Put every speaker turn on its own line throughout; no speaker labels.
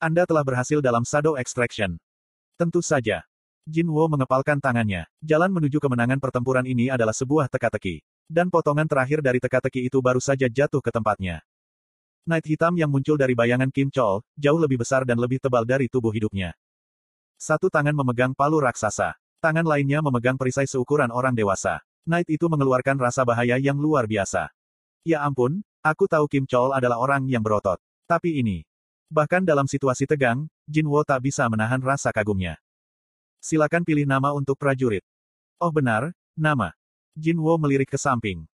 Anda telah berhasil dalam Shadow Extraction. Tentu saja. Jin Wo mengepalkan tangannya. Jalan menuju kemenangan pertempuran ini adalah sebuah teka-teki. Dan potongan terakhir dari teka-teki itu baru saja jatuh ke tempatnya. Night hitam yang muncul dari bayangan Kim Chol, jauh lebih besar dan lebih tebal dari tubuh hidupnya. Satu tangan memegang palu raksasa. Tangan lainnya memegang perisai seukuran orang dewasa. Knight itu mengeluarkan rasa bahaya yang luar biasa. Ya ampun, aku tahu Kim Chol adalah orang yang berotot. Tapi ini, Bahkan dalam situasi tegang, Jin Wo tak bisa menahan rasa kagumnya. Silakan pilih nama untuk prajurit. Oh benar, nama. Jin Wo melirik ke samping.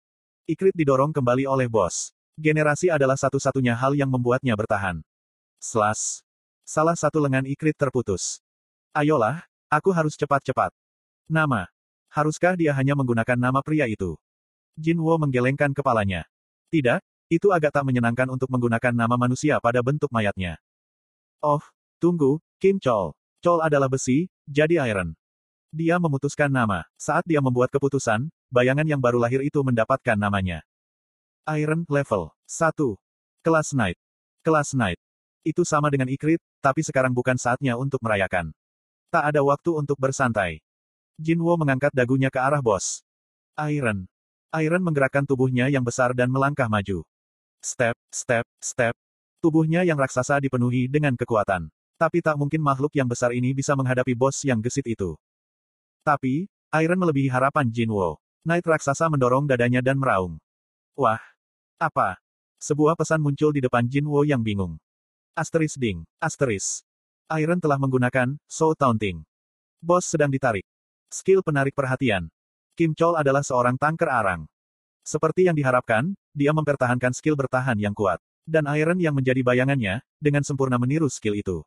Ikrit didorong kembali oleh bos. Generasi adalah satu-satunya hal yang membuatnya bertahan. Slash. Salah satu lengan Ikrit terputus. Ayolah, aku harus cepat-cepat. Nama. Haruskah dia hanya menggunakan nama pria itu? Jin Wo menggelengkan kepalanya. Tidak, itu agak tak menyenangkan untuk menggunakan nama manusia pada bentuk mayatnya. Oh, tunggu, Kim Chol. Chol adalah besi, jadi iron. Dia memutuskan nama. Saat dia membuat keputusan, bayangan yang baru lahir itu mendapatkan namanya. Iron Level 1. Kelas Knight. Kelas Knight. Itu sama dengan Ikrit, tapi sekarang bukan saatnya untuk merayakan. Tak ada waktu untuk bersantai. Jinwo mengangkat dagunya ke arah bos. Iron. Iron menggerakkan tubuhnya yang besar dan melangkah maju. Step, step, step. Tubuhnya yang raksasa dipenuhi dengan kekuatan. Tapi tak mungkin makhluk yang besar ini bisa menghadapi bos yang gesit itu. Tapi, Iron melebihi harapan Jinwo. Knight raksasa mendorong dadanya dan meraung. Wah! Apa? Sebuah pesan muncul di depan Jinwo yang bingung. Asteris ding, asteris. Iron telah menggunakan Soul Taunting. Bos sedang ditarik. Skill penarik perhatian. Kim Chol adalah seorang tanker arang. Seperti yang diharapkan, dia mempertahankan skill bertahan yang kuat. Dan Iron yang menjadi bayangannya, dengan sempurna meniru skill itu.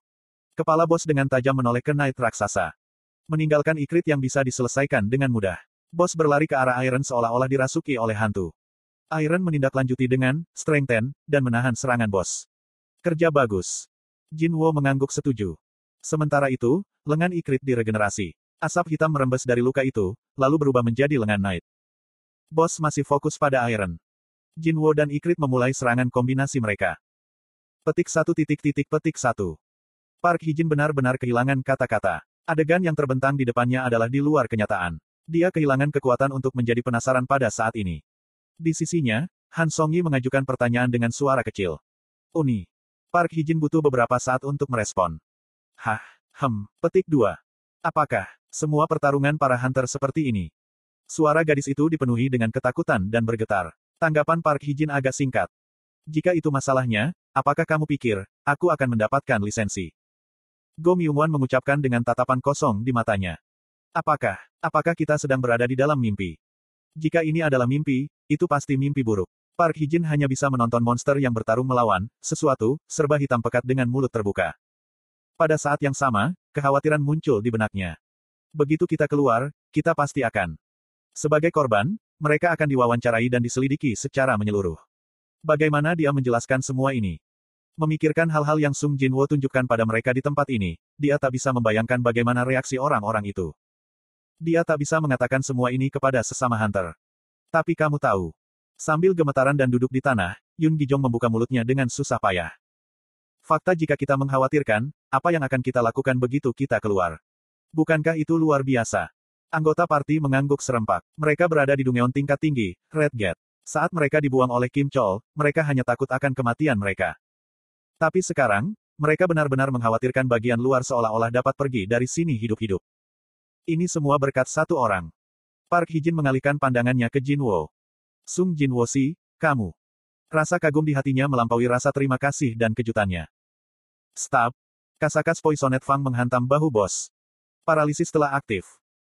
Kepala bos dengan tajam menoleh ke Knight raksasa. Meninggalkan ikrit yang bisa diselesaikan dengan mudah. Bos berlari ke arah Iron seolah-olah dirasuki oleh hantu. Iron menindaklanjuti dengan strengthen dan menahan serangan bos. Kerja bagus. Jin Wo mengangguk setuju. Sementara itu, lengan ikrit diregenerasi. Asap hitam merembes dari luka itu, lalu berubah menjadi lengan Knight. Bos masih fokus pada Iron. Jinwo dan Ikrit memulai serangan kombinasi mereka. Petik satu titik titik petik satu. Park Hijin benar-benar kehilangan kata-kata. Adegan yang terbentang di depannya adalah di luar kenyataan. Dia kehilangan kekuatan untuk menjadi penasaran pada saat ini. Di sisinya, Han Songyi mengajukan pertanyaan dengan suara kecil. Uni. Park Hijin butuh beberapa saat untuk merespon. Hah, hem, petik dua. Apakah semua pertarungan para hunter seperti ini? Suara gadis itu dipenuhi dengan ketakutan dan bergetar. Tanggapan Park Hijin agak singkat. Jika itu masalahnya, apakah kamu pikir, aku akan mendapatkan lisensi? Go Myungwon mengucapkan dengan tatapan kosong di matanya. Apakah, apakah kita sedang berada di dalam mimpi? Jika ini adalah mimpi, itu pasti mimpi buruk. Park Hijin hanya bisa menonton monster yang bertarung melawan, sesuatu, serba hitam pekat dengan mulut terbuka. Pada saat yang sama, kekhawatiran muncul di benaknya. Begitu kita keluar, kita pasti akan sebagai korban, mereka akan diwawancarai dan diselidiki secara menyeluruh. Bagaimana dia menjelaskan semua ini? Memikirkan hal-hal yang Sung Jinwo tunjukkan pada mereka di tempat ini, dia tak bisa membayangkan bagaimana reaksi orang-orang itu. Dia tak bisa mengatakan semua ini kepada sesama hunter. Tapi kamu tahu. Sambil gemetaran dan duduk di tanah, Yun Gijong membuka mulutnya dengan susah payah. Fakta jika kita mengkhawatirkan, apa yang akan kita lakukan begitu kita keluar? Bukankah itu luar biasa? Anggota parti mengangguk serempak. Mereka berada di Dungeon tingkat tinggi, Red Gate. Saat mereka dibuang oleh Kim Chol, mereka hanya takut akan kematian mereka. Tapi sekarang, mereka benar-benar mengkhawatirkan bagian luar seolah-olah dapat pergi dari sini hidup-hidup. Ini semua berkat satu orang. Park Hijin mengalihkan pandangannya ke Jin Wo. Sung Jin Wo si, kamu. Rasa kagum di hatinya melampaui rasa terima kasih dan kejutannya. Stab. Kasakas Poisonet Fang menghantam bahu bos. Paralisis telah aktif.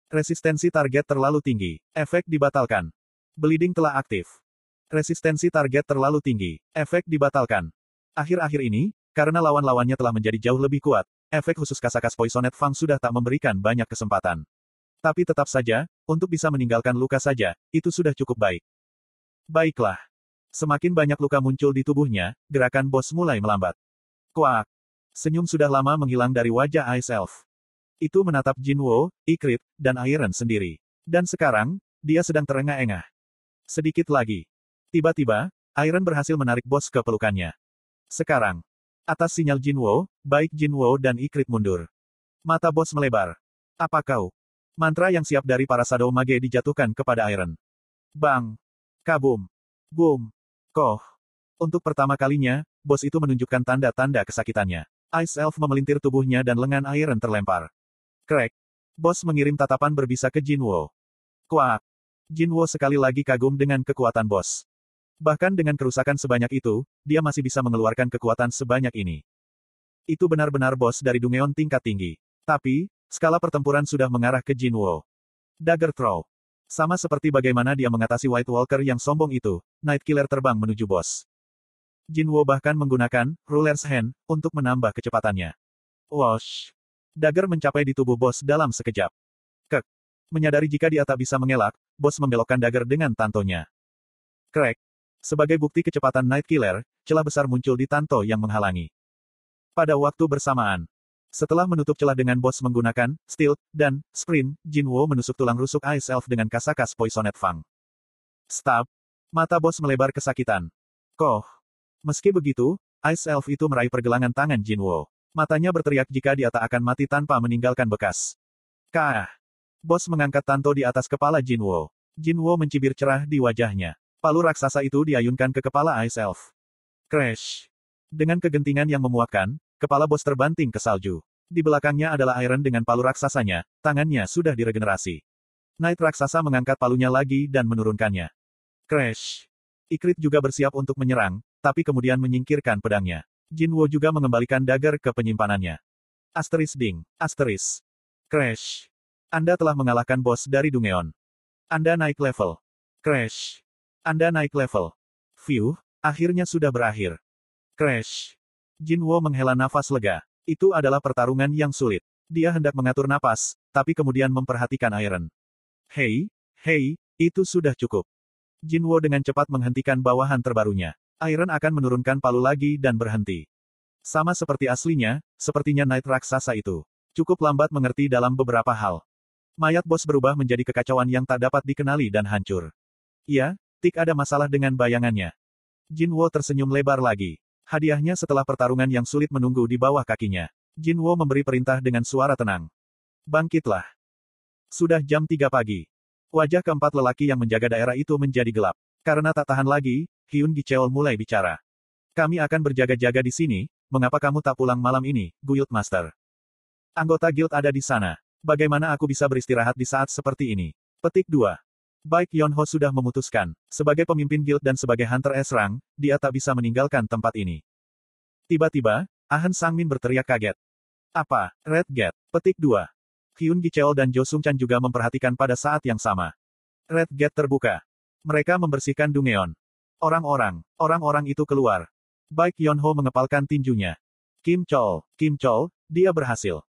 Resistensi target terlalu tinggi. Efek dibatalkan. Bleeding telah aktif. Resistensi target terlalu tinggi. Efek dibatalkan. Akhir-akhir ini, karena lawan-lawannya telah menjadi jauh lebih kuat, efek khusus Kasakas Poisonet Fang sudah tak memberikan banyak kesempatan. Tapi tetap saja, untuk bisa meninggalkan luka saja, itu sudah cukup baik. Baiklah. Semakin banyak luka muncul di tubuhnya, gerakan bos mulai melambat. Kuak. Senyum sudah lama menghilang dari wajah Ice Elf. Itu menatap Jinwo, Ikrit, dan Iron sendiri. Dan sekarang, dia sedang terengah-engah. Sedikit lagi. Tiba-tiba, Iron berhasil menarik bos ke pelukannya. Sekarang, Atas sinyal Jinwo, baik Jinwo dan Ikrit mundur. Mata bos melebar. Apa kau? Mantra yang siap dari para Shadow Mage dijatuhkan kepada Iron. Bang! Kabum! Boom! Koh! Untuk pertama kalinya, bos itu menunjukkan tanda-tanda kesakitannya. Ice Elf memelintir tubuhnya dan lengan Iron terlempar. Crack! Bos mengirim tatapan berbisa ke Jinwo. Kuak! Jinwo sekali lagi kagum dengan kekuatan bos. Bahkan dengan kerusakan sebanyak itu, dia masih bisa mengeluarkan kekuatan sebanyak ini. Itu benar-benar bos dari Dungeon tingkat tinggi. Tapi, skala pertempuran sudah mengarah ke Jinwo. Dagger Throw. Sama seperti bagaimana dia mengatasi White Walker yang sombong itu, Night Killer terbang menuju bos. Jinwo bahkan menggunakan Ruler's Hand untuk menambah kecepatannya. Wash. Dagger mencapai di tubuh bos dalam sekejap. Kek. Menyadari jika dia tak bisa mengelak, bos membelokkan dagger dengan tantonya. Crack. Sebagai bukti kecepatan Night Killer, celah besar muncul di Tanto yang menghalangi. Pada waktu bersamaan, setelah menutup celah dengan bos menggunakan Steel dan Sprint, Jinwo menusuk tulang rusuk Ice Elf dengan kasakas Poisoned Fang. Stab. Mata bos melebar kesakitan. Koh. Meski begitu, Ice Elf itu meraih pergelangan tangan Jinwo. Matanya berteriak jika dia tak akan mati tanpa meninggalkan bekas. Kah. Bos mengangkat Tanto di atas kepala Jinwo. Jinwo mencibir cerah di wajahnya. Palu raksasa itu diayunkan ke kepala Ice Elf. Crash. Dengan kegentingan yang memuakkan, kepala bos terbanting ke salju. Di belakangnya adalah Iron dengan palu raksasanya, tangannya sudah diregenerasi. Knight raksasa mengangkat palunya lagi dan menurunkannya. Crash. Ikrit juga bersiap untuk menyerang, tapi kemudian menyingkirkan pedangnya. Jinwo juga mengembalikan dagger ke penyimpanannya. Asteris ding, asteris. Crash. Anda telah mengalahkan bos dari Dungeon. Anda naik level. Crash. Anda naik level. View, akhirnya sudah berakhir. Crash. Jinwo menghela nafas lega. Itu adalah pertarungan yang sulit. Dia hendak mengatur napas, tapi kemudian memperhatikan Iron. Hei, hei, itu sudah cukup. Jinwo dengan cepat menghentikan bawahan terbarunya. Iron akan menurunkan palu lagi dan berhenti. Sama seperti aslinya, sepertinya Night Raksasa itu. Cukup lambat mengerti dalam beberapa hal. Mayat bos berubah menjadi kekacauan yang tak dapat dikenali dan hancur. Iya, Tik ada masalah dengan bayangannya. Jinwo tersenyum lebar lagi. Hadiahnya setelah pertarungan yang sulit menunggu di bawah kakinya. Jinwo memberi perintah dengan suara tenang. Bangkitlah. Sudah jam 3 pagi. Wajah keempat lelaki yang menjaga daerah itu menjadi gelap. Karena tak tahan lagi, Hyun Gicheol mulai bicara. Kami akan berjaga-jaga di sini, mengapa kamu tak pulang malam ini, Guild Master? Anggota guild ada di sana. Bagaimana aku bisa beristirahat di saat seperti ini? Petik 2. Baik Yonho sudah memutuskan, sebagai pemimpin guild dan sebagai hunter S-Rang, dia tak bisa meninggalkan tempat ini. Tiba-tiba, Ahan Sangmin berteriak kaget. Apa, Red Gate? Petik 2. Hyun Gicheol dan Jo Sung Chan juga memperhatikan pada saat yang sama. Red Gate terbuka. Mereka membersihkan Dungeon. Orang-orang, orang-orang itu keluar. Baik Yonho mengepalkan tinjunya. Kim Chol, Kim Chol, dia berhasil.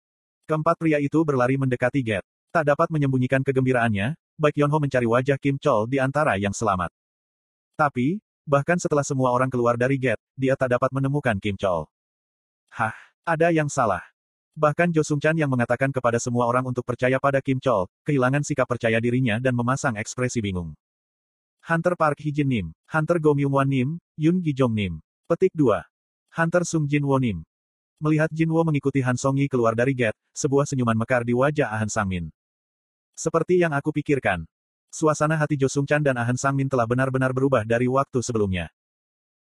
Keempat pria itu berlari mendekati Gate. Tak dapat menyembunyikan kegembiraannya, Baik Yonho mencari wajah Kim Chol di antara yang selamat. Tapi, bahkan setelah semua orang keluar dari gate, dia tak dapat menemukan Kim Chol. Hah, ada yang salah. Bahkan Jo Sung Chan yang mengatakan kepada semua orang untuk percaya pada Kim Chol, kehilangan sikap percaya dirinya dan memasang ekspresi bingung. Hunter Park Hijin Nim, Hunter Go Myung Wan Nim, Yun Gijong Nim. Petik 2. Hunter Sung Jin Wo Nim. Melihat Jin Wo mengikuti Han Song Yi keluar dari gate, sebuah senyuman mekar di wajah Han Sangmin. Seperti yang aku pikirkan. Suasana hati Jo Sung Chan dan Ahan Sang Min telah benar-benar berubah dari waktu sebelumnya.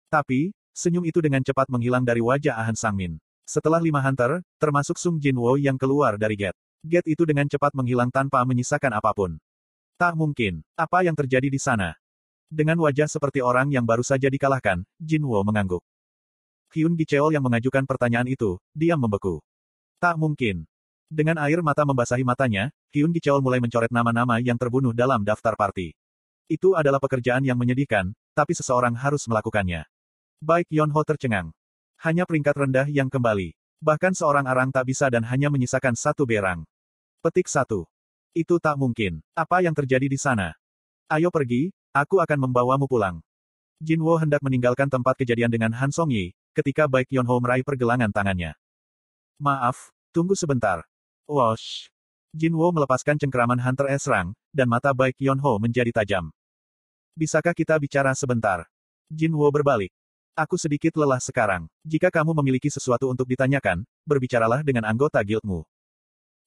Tapi, senyum itu dengan cepat menghilang dari wajah Ahan Sang Min. Setelah lima hunter, termasuk Sung Jin Wo yang keluar dari gate. Gate itu dengan cepat menghilang tanpa menyisakan apa pun. Tak mungkin. Apa yang terjadi di sana? Dengan wajah seperti orang yang baru saja dikalahkan, Jin Wo mengangguk. Hyun Gicheol yang mengajukan pertanyaan itu, diam membeku. Tak mungkin. Dengan air mata membasahi matanya, Hyun Gicheol mulai mencoret nama-nama yang terbunuh dalam daftar party. Itu adalah pekerjaan yang menyedihkan, tapi seseorang harus melakukannya. Baik Yonho tercengang. Hanya peringkat rendah yang kembali. Bahkan seorang arang tak bisa dan hanya menyisakan satu berang. Petik satu. Itu tak mungkin. Apa yang terjadi di sana? Ayo pergi, aku akan membawamu pulang. Jinwo hendak meninggalkan tempat kejadian dengan Han Song Yi, ketika Baik Yonho meraih pergelangan tangannya. Maaf, tunggu sebentar. Wash. Jinwo melepaskan cengkeraman Hunter S. Rang, dan mata baik Yonho menjadi tajam. Bisakah kita bicara sebentar? Jinwo berbalik. Aku sedikit lelah sekarang. Jika kamu memiliki sesuatu untuk ditanyakan, berbicaralah dengan anggota guildmu.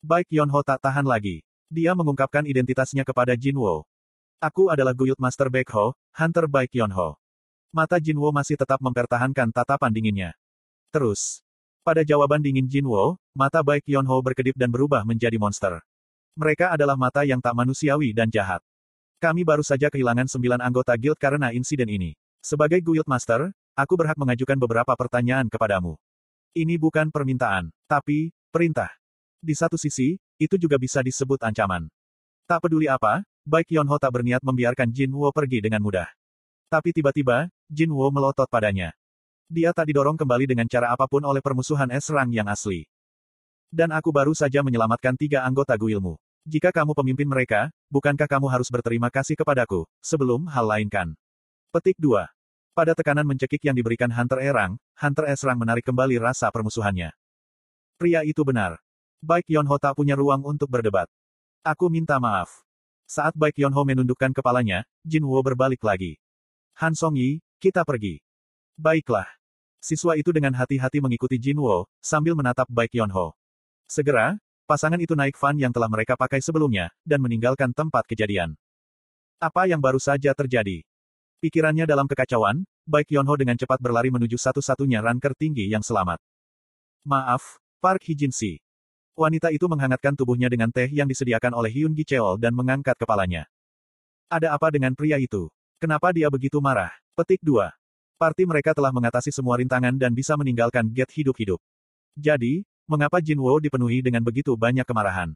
Baik Yonho tak tahan lagi. Dia mengungkapkan identitasnya kepada Jinwo. Aku adalah Guild Master Baekho, Hunter Baik Yonho. Mata Jinwo masih tetap mempertahankan tatapan dinginnya. Terus. Pada jawaban dingin Jinwo, mata Baik Yonho berkedip dan berubah menjadi monster. Mereka adalah mata yang tak manusiawi dan jahat. Kami baru saja kehilangan sembilan anggota guild karena insiden ini. Sebagai Guild Master, Aku berhak mengajukan beberapa pertanyaan kepadamu. Ini bukan permintaan, tapi perintah. Di satu sisi, itu juga bisa disebut ancaman. Tak peduli apa, baik Yonho tak berniat membiarkan Jin Wo pergi dengan mudah. Tapi tiba-tiba, Jin Wo melotot padanya. Dia tak didorong kembali dengan cara apa pun oleh permusuhan es rang yang asli. Dan aku baru saja menyelamatkan tiga anggota guilmu. Jika kamu pemimpin mereka, bukankah kamu harus berterima kasih kepadaku, sebelum hal lain kan? Petik 2. Pada tekanan mencekik yang diberikan Hunter Erang, Hunter Esrang menarik kembali rasa permusuhannya. Pria itu benar. Baik Yonho tak punya ruang untuk berdebat. Aku minta maaf. Saat Baik Yonho menundukkan kepalanya, Jin Wo berbalik lagi. Han Song Yi, kita pergi. Baiklah. Siswa itu dengan hati-hati mengikuti Jin Wo, sambil menatap Baik Yonho. Segera, pasangan itu naik van yang telah mereka pakai sebelumnya, dan meninggalkan tempat kejadian. Apa yang baru saja terjadi? Pikirannya dalam kekacauan, Baik Yonho dengan cepat berlari menuju satu-satunya ranker tinggi yang selamat. Maaf, Park Hijin-si. Wanita itu menghangatkan tubuhnya dengan teh yang disediakan oleh Hyun Gi Cheol dan mengangkat kepalanya. Ada apa dengan pria itu? Kenapa dia begitu marah? Petik 2. Parti mereka telah mengatasi semua rintangan dan bisa meninggalkan Get hidup-hidup. Jadi, mengapa Jin Wo dipenuhi dengan begitu banyak kemarahan?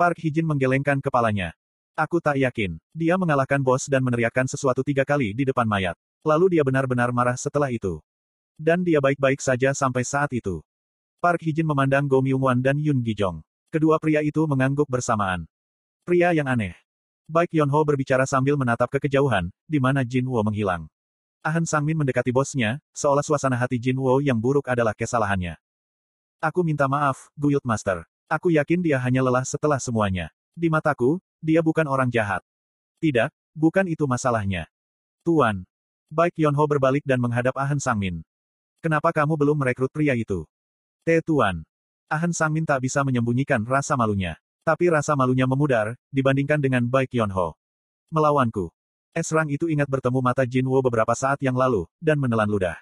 Park Hijin menggelengkan kepalanya. Aku tak yakin. Dia mengalahkan bos dan meneriakkan sesuatu tiga kali di depan mayat. Lalu dia benar-benar marah setelah itu. Dan dia baik-baik saja sampai saat itu. Park Hijin memandang Go Myung-wan dan Yun Gijong. Kedua pria itu mengangguk bersamaan. Pria yang aneh. Baik Yonho berbicara sambil menatap ke kejauhan, di mana Jin Wo menghilang. Ahn Sangmin mendekati bosnya, seolah suasana hati Jin Wo yang buruk adalah kesalahannya. Aku minta maaf, Guild Master. Aku yakin dia hanya lelah setelah semuanya. Di mataku, dia bukan orang jahat. Tidak, bukan itu masalahnya. Tuan. Baik Yonho berbalik dan menghadap Ahn Sangmin. Kenapa kamu belum merekrut pria itu? Te Tuan. Ahn Sangmin tak bisa menyembunyikan rasa malunya. Tapi rasa malunya memudar, dibandingkan dengan Baik Yonho. Melawanku. Esrang itu ingat bertemu mata Jinwo beberapa saat yang lalu, dan menelan ludah.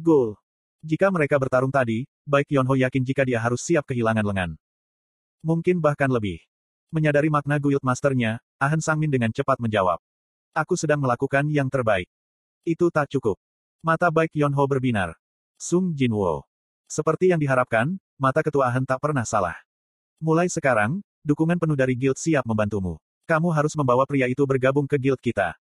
Gul. Jika mereka bertarung tadi, Baik Yonho yakin jika dia harus siap kehilangan lengan. Mungkin bahkan lebih. Menyadari makna Guild Masternya, Ahn Sangmin dengan cepat menjawab. Aku sedang melakukan yang terbaik. Itu tak cukup. Mata baik Yonho berbinar. Sung Jinwo. Seperti yang diharapkan, mata ketua Ahn tak pernah salah. Mulai sekarang, dukungan penuh dari guild siap membantumu. Kamu harus membawa pria itu bergabung ke guild kita.